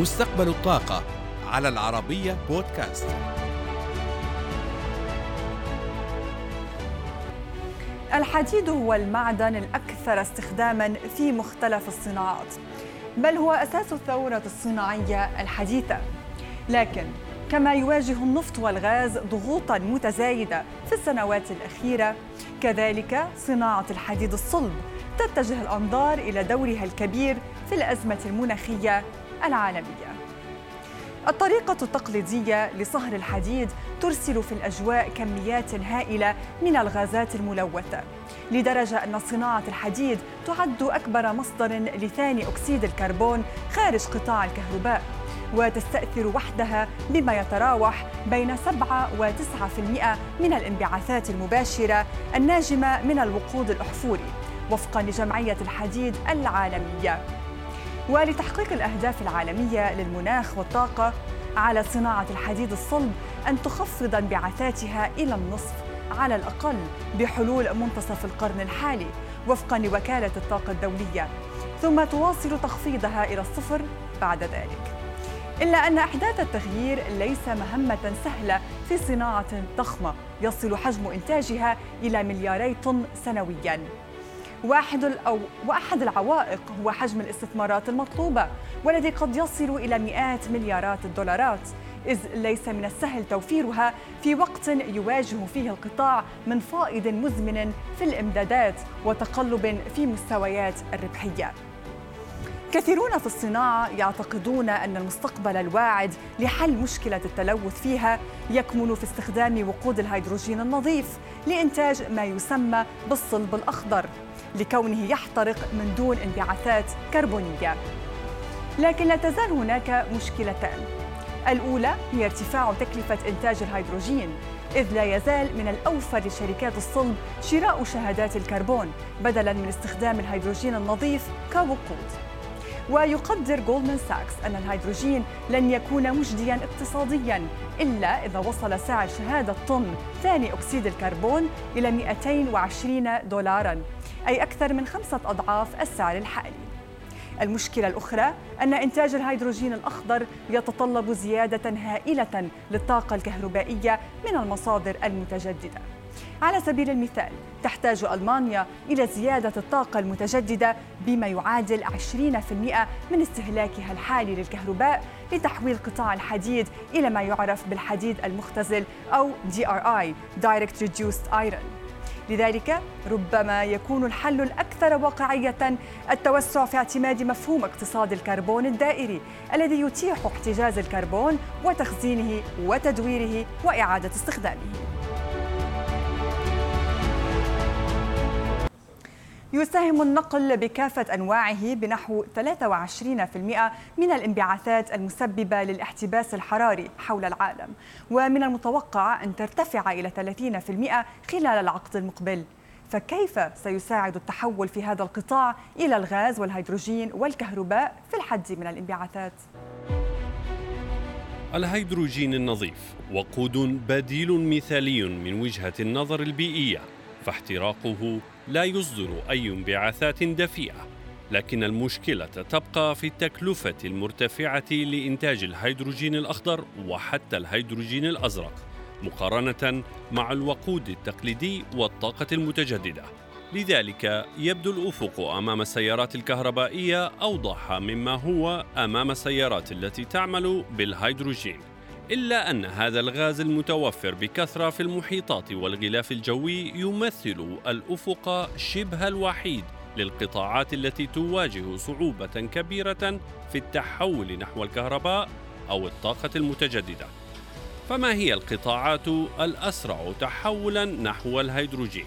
مستقبل الطاقة على العربية بودكاست. الحديد هو المعدن الأكثر استخداما في مختلف الصناعات. بل هو أساس الثورة الصناعية الحديثة. لكن كما يواجه النفط والغاز ضغوطا متزايدة في السنوات الأخيرة كذلك صناعة الحديد الصلب تتجه الأنظار إلى دورها الكبير في الأزمة المناخية العالمية. الطريقة التقليدية لصهر الحديد ترسل في الأجواء كميات هائلة من الغازات الملوثة لدرجة أن صناعة الحديد تعد أكبر مصدر لثاني أكسيد الكربون خارج قطاع الكهرباء وتستأثر وحدها بما يتراوح بين 7 و 9% من الانبعاثات المباشرة الناجمة من الوقود الأحفوري وفقا لجمعية الحديد العالمية. ولتحقيق الأهداف العالمية للمناخ والطاقة على صناعة الحديد الصلب أن تخفض انبعاثاتها إلى النصف على الأقل بحلول منتصف القرن الحالي وفقا لوكالة الطاقة الدولية. ثم تواصل تخفيضها إلى الصفر بعد ذلك. إلا أن إحداث التغيير ليس مهمة سهلة في صناعة ضخمة يصل حجم إنتاجها إلى ملياري طن سنوياً. واحد أو وأحد العوائق هو حجم الاستثمارات المطلوبة والذي قد يصل إلى مئات مليارات الدولارات. إذ ليس من السهل توفيرها في وقت يواجه فيه القطاع من فائض مزمن في الإمدادات وتقلب في مستويات الربحية. كثيرون في الصناعة يعتقدون أن المستقبل الواعد لحل مشكلة التلوث فيها يكمن في استخدام وقود الهيدروجين النظيف لإنتاج ما يسمى بالصلب الأخضر لكونه يحترق من دون انبعاثات كربونية. لكن لا تزال هناك مشكلتان. الأولى هي ارتفاع تكلفة إنتاج الهيدروجين إذ لا يزال من الأوفر لشركات الصلب شراء شهادات الكربون بدلاً من استخدام الهيدروجين النظيف كوقود. ويقدر جولدمان ساكس أن الهيدروجين لن يكون مجديا اقتصاديا إلا إذا وصل سعر شهادة طن ثاني أكسيد الكربون إلى 220 دولارا أي أكثر من خمسة أضعاف السعر الحالي. المشكلة الأخرى أن إنتاج الهيدروجين الأخضر يتطلب زيادة هائلة للطاقة الكهربائية من المصادر المتجددة. على سبيل المثال تحتاج ألمانيا إلى زيادة الطاقة المتجددة بما يعادل 20% من استهلاكها الحالي للكهرباء لتحويل قطاع الحديد إلى ما يعرف بالحديد المختزل أو DRI Direct Reduced Iron. لذلك ربما يكون الحل الأكثر واقعية التوسع في اعتماد مفهوم اقتصاد الكربون الدائري الذي يتيح احتجاز الكربون وتخزينه وتدويره وإعادة استخدامه. يساهم النقل بكافة أنواعه بنحو 23% من الانبعاثات المسببة للاحتباس الحراري حول العالم ومن المتوقع أن ترتفع إلى 30% خلال العقد المقبل فكيف سيساعد التحول في هذا القطاع إلى الغاز والهيدروجين والكهرباء في الحد من الانبعاثات؟ الهيدروجين النظيف وقود بديل مثالي من وجهة النظر البيئية فاحتراقه لا يصدر أي انبعاثات دفيئة لكن المشكلة تبقى في التكلفة المرتفعة لإنتاج الهيدروجين الأخضر وحتى الهيدروجين الأزرق مقارنة مع الوقود التقليدي والطاقة المتجددة. لذلك يبدو الأفق أمام السيارات الكهربائية أوضح مما هو أمام السيارات التي تعمل بالهيدروجين. إلا أن هذا الغاز المتوفر بكثرة في المحيطات والغلاف الجوي يمثل الأفق شبه الوحيد للقطاعات التي تواجه صعوبة كبيرة في التحول نحو الكهرباء أو الطاقة المتجددة. فما هي القطاعات الأسرع تحولا نحو الهيدروجين؟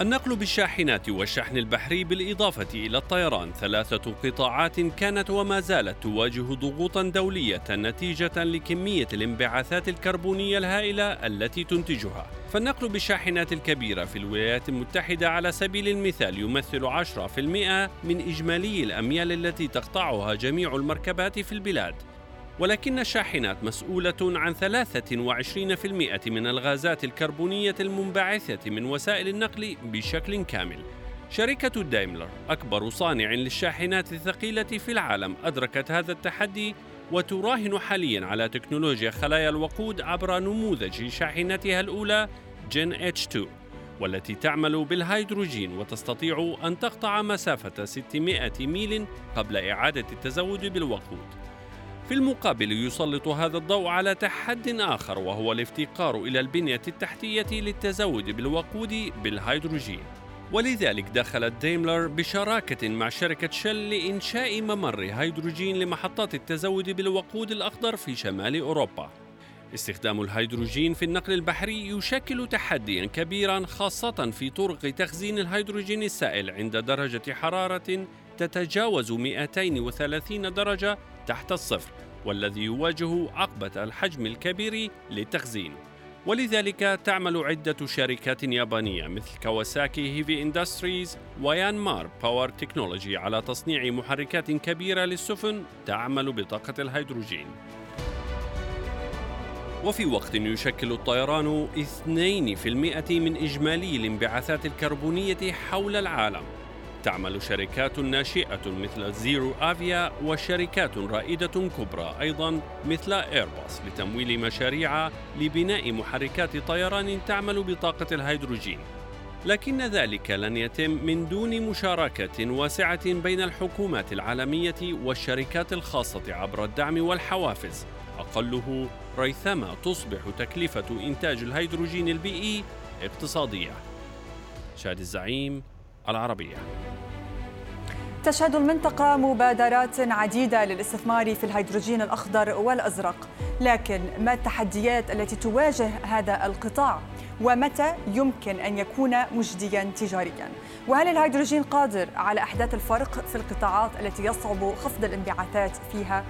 النقل بالشاحنات والشحن البحري بالإضافة إلى الطيران. ثلاثة قطاعات كانت وما زالت تواجه ضغوطا دولية نتيجة لكمية الانبعاثات الكربونية الهائلة التي تنتجها. فالنقل بالشاحنات الكبيرة في الولايات المتحدة على سبيل المثال يمثل 10% من إجمالي الأميال التي تقطعها جميع المركبات في البلاد. ولكن الشاحنات مسؤولة عن 23% من الغازات الكربونية المنبعثة من وسائل النقل بشكل كامل شركة دايملر أكبر صانع للشاحنات الثقيلة في العالم أدركت هذا التحدي وتراهن حاليا على تكنولوجيا خلايا الوقود عبر نموذج شاحنتها الأولى جين اتش 2 والتي تعمل بالهيدروجين وتستطيع أن تقطع مسافة 600 ميل قبل إعادة التزود بالوقود. في المقابل يسلط هذا الضوء على تحد آخر وهو الافتقار إلى البنية التحتية للتزود بالوقود بالهيدروجين. ولذلك دخلت ديملر بشراكة مع شركة شل لإنشاء ممر هيدروجين لمحطات التزود بالوقود الأخضر في شمال أوروبا. استخدام الهيدروجين في النقل البحري يشكل تحديا كبيرا خاصة في طرق تخزين الهيدروجين السائل عند درجة حرارة تتجاوز 230 درجة تحت الصفر والذي يواجه عقبة الحجم الكبير للتخزين. ولذلك تعمل عدة شركات يابانية مثل كواساكي هيفي إندستريز ويانمار باور تكنولوجي على تصنيع محركات كبيرة للسفن تعمل بطاقة الهيدروجين. وفي وقت يشكل الطيران 2% من إجمالي الانبعاثات الكربونية حول العالم. تعمل شركات ناشئة مثل زيرو آفيا وشركات رائدة كبرى أيضا مثل إيرباص لتمويل مشاريع لبناء محركات طيران تعمل بطاقة الهيدروجين. لكن ذلك لن يتم من دون مشاركة واسعة بين الحكومات العالمية والشركات الخاصة عبر الدعم والحوافز. أقله ريثما تصبح تكلفة إنتاج الهيدروجين البيئي اقتصادية. شادي الزعيم العربية. تشهد المنطقة مبادرات عديدة للاستثمار في الهيدروجين الأخضر والأزرق. لكن ما التحديات التي تواجه هذا القطاع؟ ومتى يمكن أن يكون مجديا تجاريا؟ وهل الهيدروجين قادر على أحداث الفرق في القطاعات التي يصعب خفض الانبعاثات فيها؟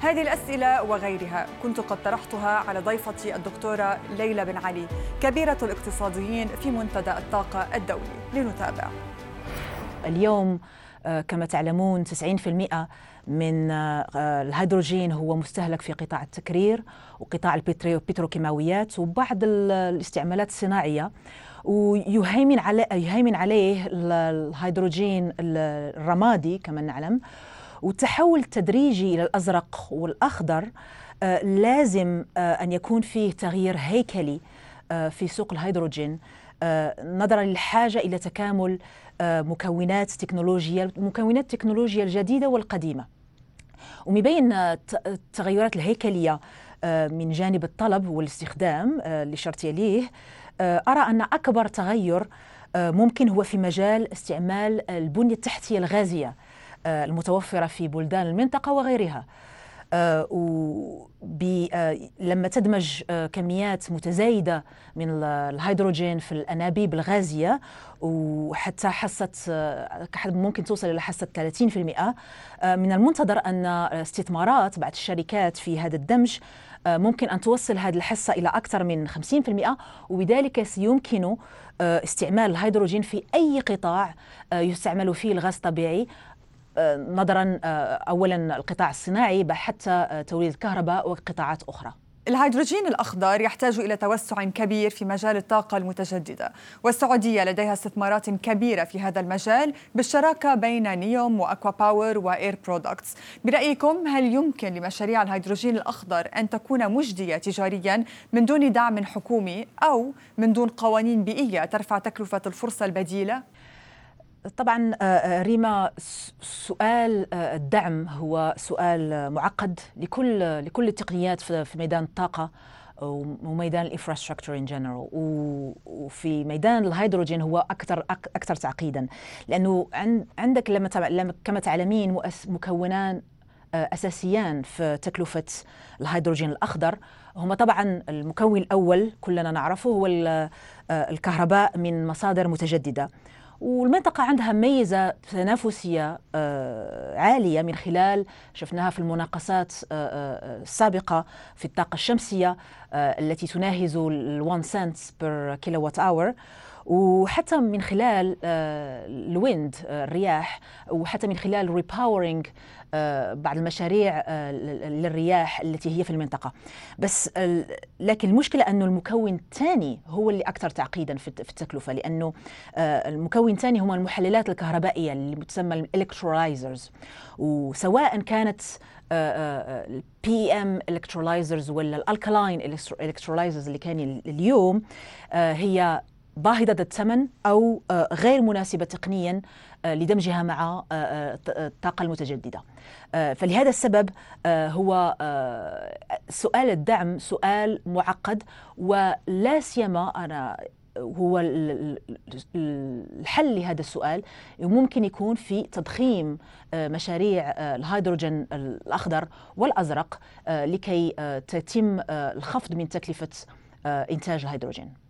هذه الأسئلة وغيرها كنت قد طرحتها على ضيفتي الدكتورة ليلى بن علي كبيرة الاقتصاديين في منتدى الطاقة الدولي. لنتابع. اليوم كما تعلمون 90% من آه، الهيدروجين هو مستهلك في قطاع التكرير وقطاع البتروكيماويات وبعض الاستعمالات الصناعية. ويهيمن عليه يهيمن عليه الهيدروجين الرمادي كما نعلم. والتحول التدريجي إلى الأزرق والأخضر آه، لازم أن يكون فيه تغيير هيكلي في سوق الهيدروجين. نظرا للحاجة إلى تكامل مكونات تكنولوجيا مكونات التكنولوجيا الجديدة والقديمة. ومبين التغيرات الهيكلية آه، من جانب الطلب والاستخدام اللي شرت يليه. أرى أن أكبر تغير آه، ممكن هو في مجال استعمال البنية التحتية الغازية آه، المتوفرة في بلدان المنطقة وغيرها. آه، آه، لما تدمج آه، كميات متزايدة من الهيدروجين في الأنابيب الغازية وحتى حصة ممكن توصل إلى حصة 30% من المنتظر أن استثمارات بعض الشركات في هذا الدمج ممكن أن توصل هذه الحصة إلى أكثر من 50% وبذلك سيمكن استعمال الهيدروجين في أي قطاع يستعمل فيه الغاز الطبيعي نظرا آه، اولا القطاع الصناعي حتى آه، توليد الكهرباء وقطاعات أخرى الهيدروجين الأخضر يحتاج إلى توسع كبير في مجال الطاقة المتجددة والسعودية لديها استثمارات كبيرة في هذا المجال بالشراكة بين نيوم وأكوا باور وإير برودكتس برأيكم هل يمكن لمشاريع الهيدروجين الأخضر أن تكون مجدية تجاريا من دون دعم حكومي أو من دون قوانين بيئية ترفع تكلفة الفرصة البديلة؟ طبعا آه، آه، ريما سؤال آه، الدعم هو سؤال معقد لكل لكل التقنيات في ميدان الطاقة وميدان ال infrastructure in general وفي ميدان الهيدروجين هو أكثر أكثر تعقيدا. لأنه عندك لما كما تعلمين مكونان أساسيان في تكلفة الهيدروجين الأخضر هما طبعا المكون الأول كلنا نعرفه هو الكهرباء من مصادر متجددة. والمنطقة عندها ميزة تنافسية آه، عالية من خلال شفناها في المناقصات آه، آه، السابقة في الطاقة الشمسية التي تناهز ال 1 cent per kilowatt hour وحتى من خلال ال wind الرياح وحتى من خلال repowering بعض المشاريع للرياح التي هي في المنطقة. بس لكن المشكلة أنه المكون الثاني هو اللي أكثر تعقيدا في التكلفة لأنه المكون الثاني هم المحللات الكهربائية اللي تسمى ال electrolyzers وسواء كانت ال PEM electrolyzers ولا ال alkaline electrolyzers اللي كان اليوم هي باهظة الثمن أو غير مناسبة تقنيا لدمجها مع الطاقة المتجددة. فلهذا السبب هو سؤال الدعم سؤال معقد ولا سيما أنا هو الحل لهذا السؤال ممكن يكون في تضخيم مشاريع الهيدروجين الأخضر والأزرق لكي تتم الخفض من تكلفة إنتاج الهيدروجين.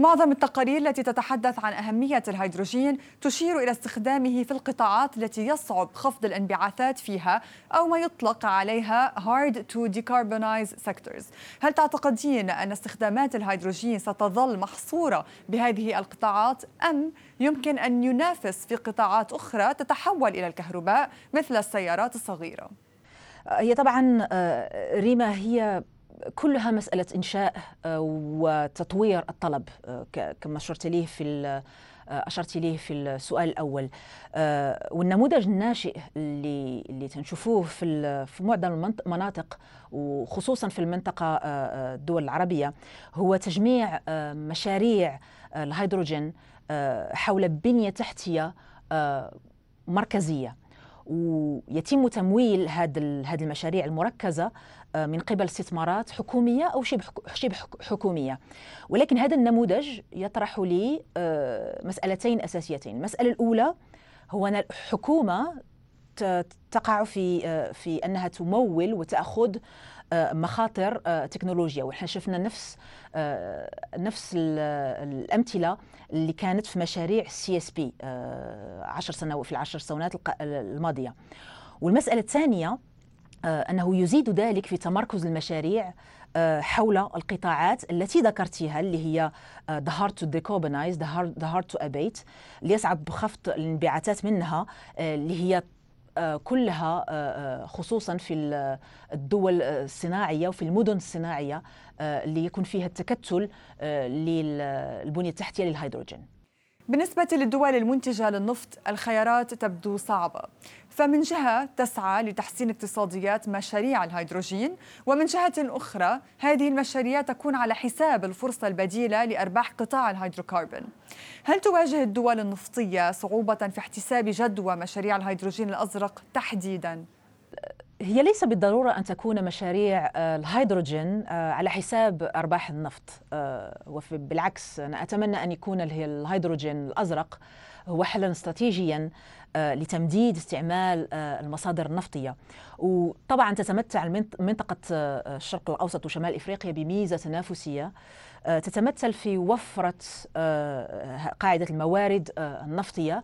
معظم التقارير التي تتحدث عن أهمية الهيدروجين تشير إلى استخدامه في القطاعات التي يصعب خفض الانبعاثات فيها أو ما يطلق عليها hard to decarbonize sectors هل تعتقدين أن استخدامات الهيدروجين ستظل محصورة بهذه القطاعات أم يمكن أن ينافس في قطاعات أخرى تتحول إلى الكهرباء مثل السيارات الصغيرة؟ هي طبعا ريما هي كلها مسألة إنشاء آه، وتطوير الطلب آه، كما أشرت ليه في آه، أشرت ليه في السؤال الأول. والنموذج الناشئ اللي اللي تنشوفوه في في معظم المناطق وخصوصا في المنطقة الدول العربية هو تجميع مشاريع الهيدروجين حول بنية تحتية مركزية. ويتم تمويل هذه المشاريع المركزة آه، من قبل استثمارات حكومية أو شبه شبه حكومية. ولكن هذا النموذج يطرح لي آه، مسألتين أساسيتين. المسألة الأولى هو أن الحكومة تقع في آه، في أنها تمول وتأخذ مخاطر تكنولوجيا. وإحنا شفنا نفس نفس الأمثلة اللي كانت في مشاريع ال CSP 10 سنوات في العشر سنوات الماضية. والمسألة الثانية آه، أنه يزيد ذلك في تمركز المشاريع آه، حول القطاعات التي ذكرتيها اللي هي آه، the hard to decarbonize the hard, the hard to abate اللي يصعب بخفض الانبعاثات منها اللي هي كلها خصوصا في الدول الصناعية وفي المدن الصناعية اللي يكون فيها التكتل للبنيه التحتية للهيدروجين. بالنسبة للدول المنتجة للنفط الخيارات تبدو صعبة فمن جهة تسعى لتحسين اقتصاديات مشاريع الهيدروجين ومن جهة أخرى هذه المشاريع تكون على حساب الفرصة البديلة لأرباح قطاع الهيدروكربون هل تواجه الدول النفطية صعوبة في احتساب جدوى مشاريع الهيدروجين الأزرق تحديداً؟ هي ليس بالضرورة أن تكون مشاريع آه، الهيدروجين آه، على حساب أرباح النفط آه، وبالعكس أنا أتمنى أن يكون الهيدروجين الأزرق هو حلا استراتيجيا لتمديد استعمال المصادر النفطية. وطبعا تتمتع منطقة الشرق الأوسط وشمال إفريقيا بميزة تنافسية. تتمثل في وفرة قاعدة الموارد النفطية.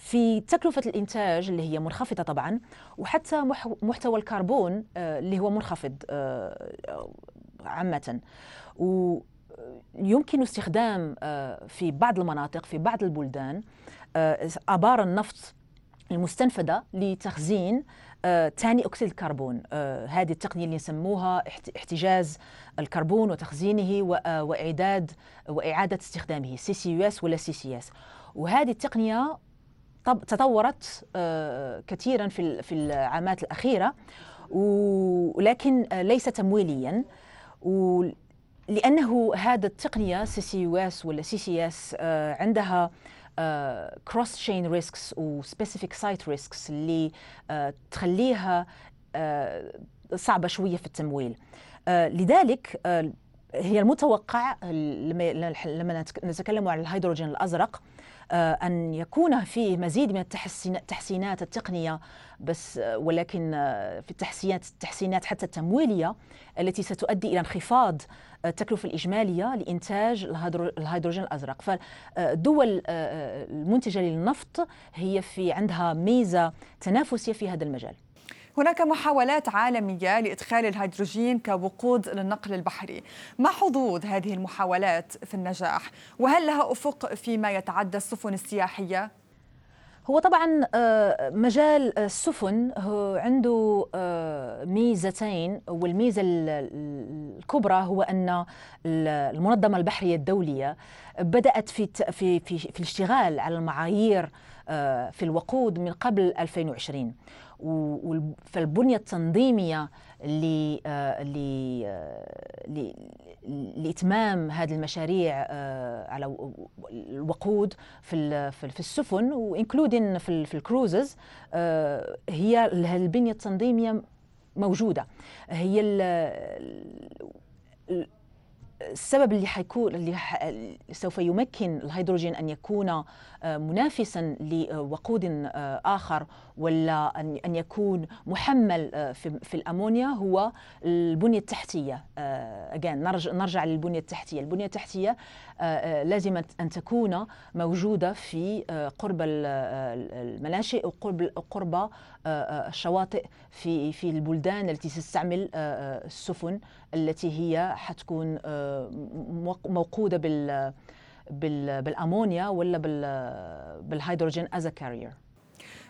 في تكلفة الإنتاج اللي هي منخفضة طبعا وحتى محتوى الكربون آه، اللي هو منخفض آه، عامة. ويمكن استخدام آه، في بعض المناطق في بعض البلدان آبار النفط المستنفدة لتخزين ثاني أكسيد الكربون. هذه التقنية اللي نسموها احتجاز الكربون وتخزينه وإعداد وإعادة استخدامه سي سي إس ولا سي سي إس. وهذه التقنية تطورت آه، كثيرا في في العامات الأخيرة ولكن ليس تمويليا لأنه هذا التقنية سي سي يو إس ولا سي سي إس عندها cross chain risks و specific site risks اللي آه، تخليها آه، صعبة شوية في التمويل. لذلك هي المتوقع لما نتكلم عن الهيدروجين الأزرق آه، أن يكون فيه مزيد من التحسينات التقنية بس آه، ولكن آه، في التحسينات التحسينات حتى التمويلية التي ستؤدي إلى انخفاض التكلفة الإجمالية لإنتاج الهيدروجين الأزرق. فالدول المنتجة للنفط هي في عندها ميزة تنافسية في هذا المجال. هناك محاولات عالمية لإدخال الهيدروجين كوقود للنقل البحري. ما حظوظ هذه المحاولات في النجاح؟ وهل لها أفق فيما يتعدى السفن السياحية؟ هو طبعا آه، مجال السفن عنده آه، ميزتين والميزة الكبرى هو أن المنظمة البحرية الدولية بدأت في في في, في الاشتغال على المعايير آه، في الوقود من قبل 2020 فالبنية التنظيمية آه، لإتمام هذه المشاريع آه، على الوقود في في السفن وإنكلودين في الكروزز هي البنية التنظيمية موجودة. هي السبب اللي حيكون اللي سوف يمكن الهيدروجين أن يكون آه، منافسا لوقود آه، آخر ولا ان يكون محمل آه، في الأمونيا هو البنية التحتية. again نرجع للبنية التحتية. البنية التحتية لازم ان تكون موجودة في قرب المناشئ وقرب قرب الشواطئ في في البلدان التي تستعمل السفن التي هي حتكون موقوده بال بالامونيا ولا بالهيدروجين as carrier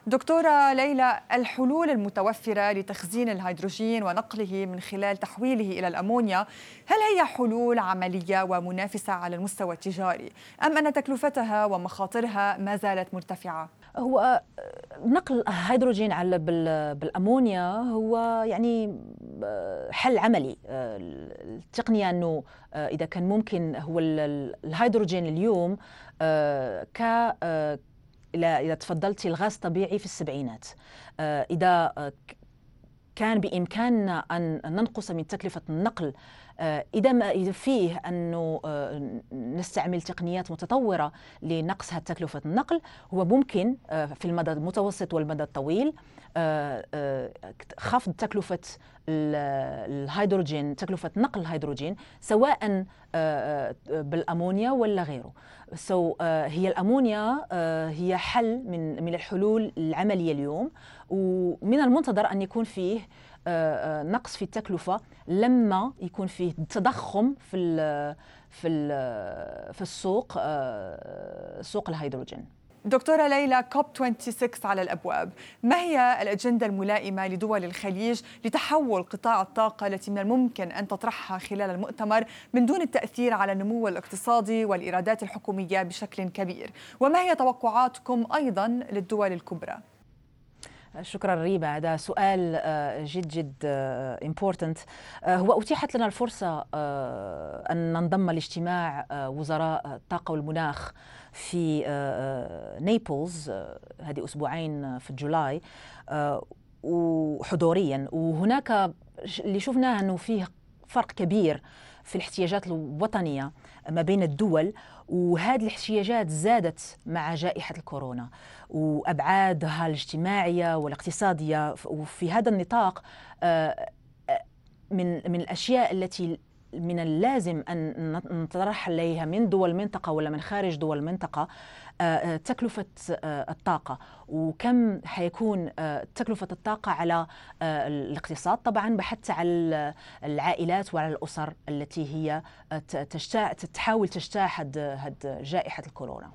دكتورة ليلى الحلول المتوفرة لتخزين الهيدروجين ونقله من خلال تحويله إلى الأمونيا هل هي حلول عملية ومنافسة على المستوى التجاري أم أن تكلفتها ومخاطرها ما زالت مرتفعة؟ هو نقل الهيدروجين على بالأمونيا هو يعني حل عملي. التقنية أنه إذا كان ممكن هو الهيدروجين اليوم ك إذا تفضلتي الغاز الطبيعي في السبعينات. إذا كان بإمكاننا أن ننقص من تكلفة النقل آه، إذا ما فيه أنه آه، نستعمل تقنيات متطورة لنقص تكلفة النقل هو ممكن آه، في المدى المتوسط والمدى الطويل خفض تكلفة الهيدروجين تكلفة نقل الهيدروجين سواء بالأمونيا ولا غيره. سو so, هي الأمونيا هي حل من من الحلول العملية اليوم ومن المنتظر أن يكون فيه آه، آه، نقص في التكلفة لما يكون فيه تضخم في ال في ال في السوق آه، سوق الهيدروجين. دكتورة ليلى كوب 26 على الأبواب. ما هي الأجندة الملائمة لدول الخليج لتحول قطاع الطاقة التي من الممكن أن تطرحها خلال المؤتمر من دون التأثير على النمو الاقتصادي والإيرادات الحكومية بشكل كبير؟ وما هي توقعاتكم أيضا للدول الكبرى؟ شكرا ريبا هذا سؤال آه، جد جد important آه، هو أتيحت لنا الفرصة آه، أن ننضم لاجتماع وزراء الطاقه والمناخ في نيبلز هذه أسبوعين في جولاي وحضوريا. وهناك اللي شفناه أنه فيه فرق كبير في الاحتياجات الوطنية. ما بين الدول وهذه الاحتياجات زادت مع جائحة الكورونا. وأبعادها الاجتماعية والاقتصادية وفي هذا النطاق آه، آه، من من الأشياء التي من اللازم أن نطرح عليها من دول المنطقة ولا من خارج دول المنطقة آه، تكلفة الطاقة. وكم حيكون تكلفة الطاقة على الاقتصاد؟ طبعا بحث على العائلات وعلى الأسر التي هي تحاول تجتاح جائحة الكورونا.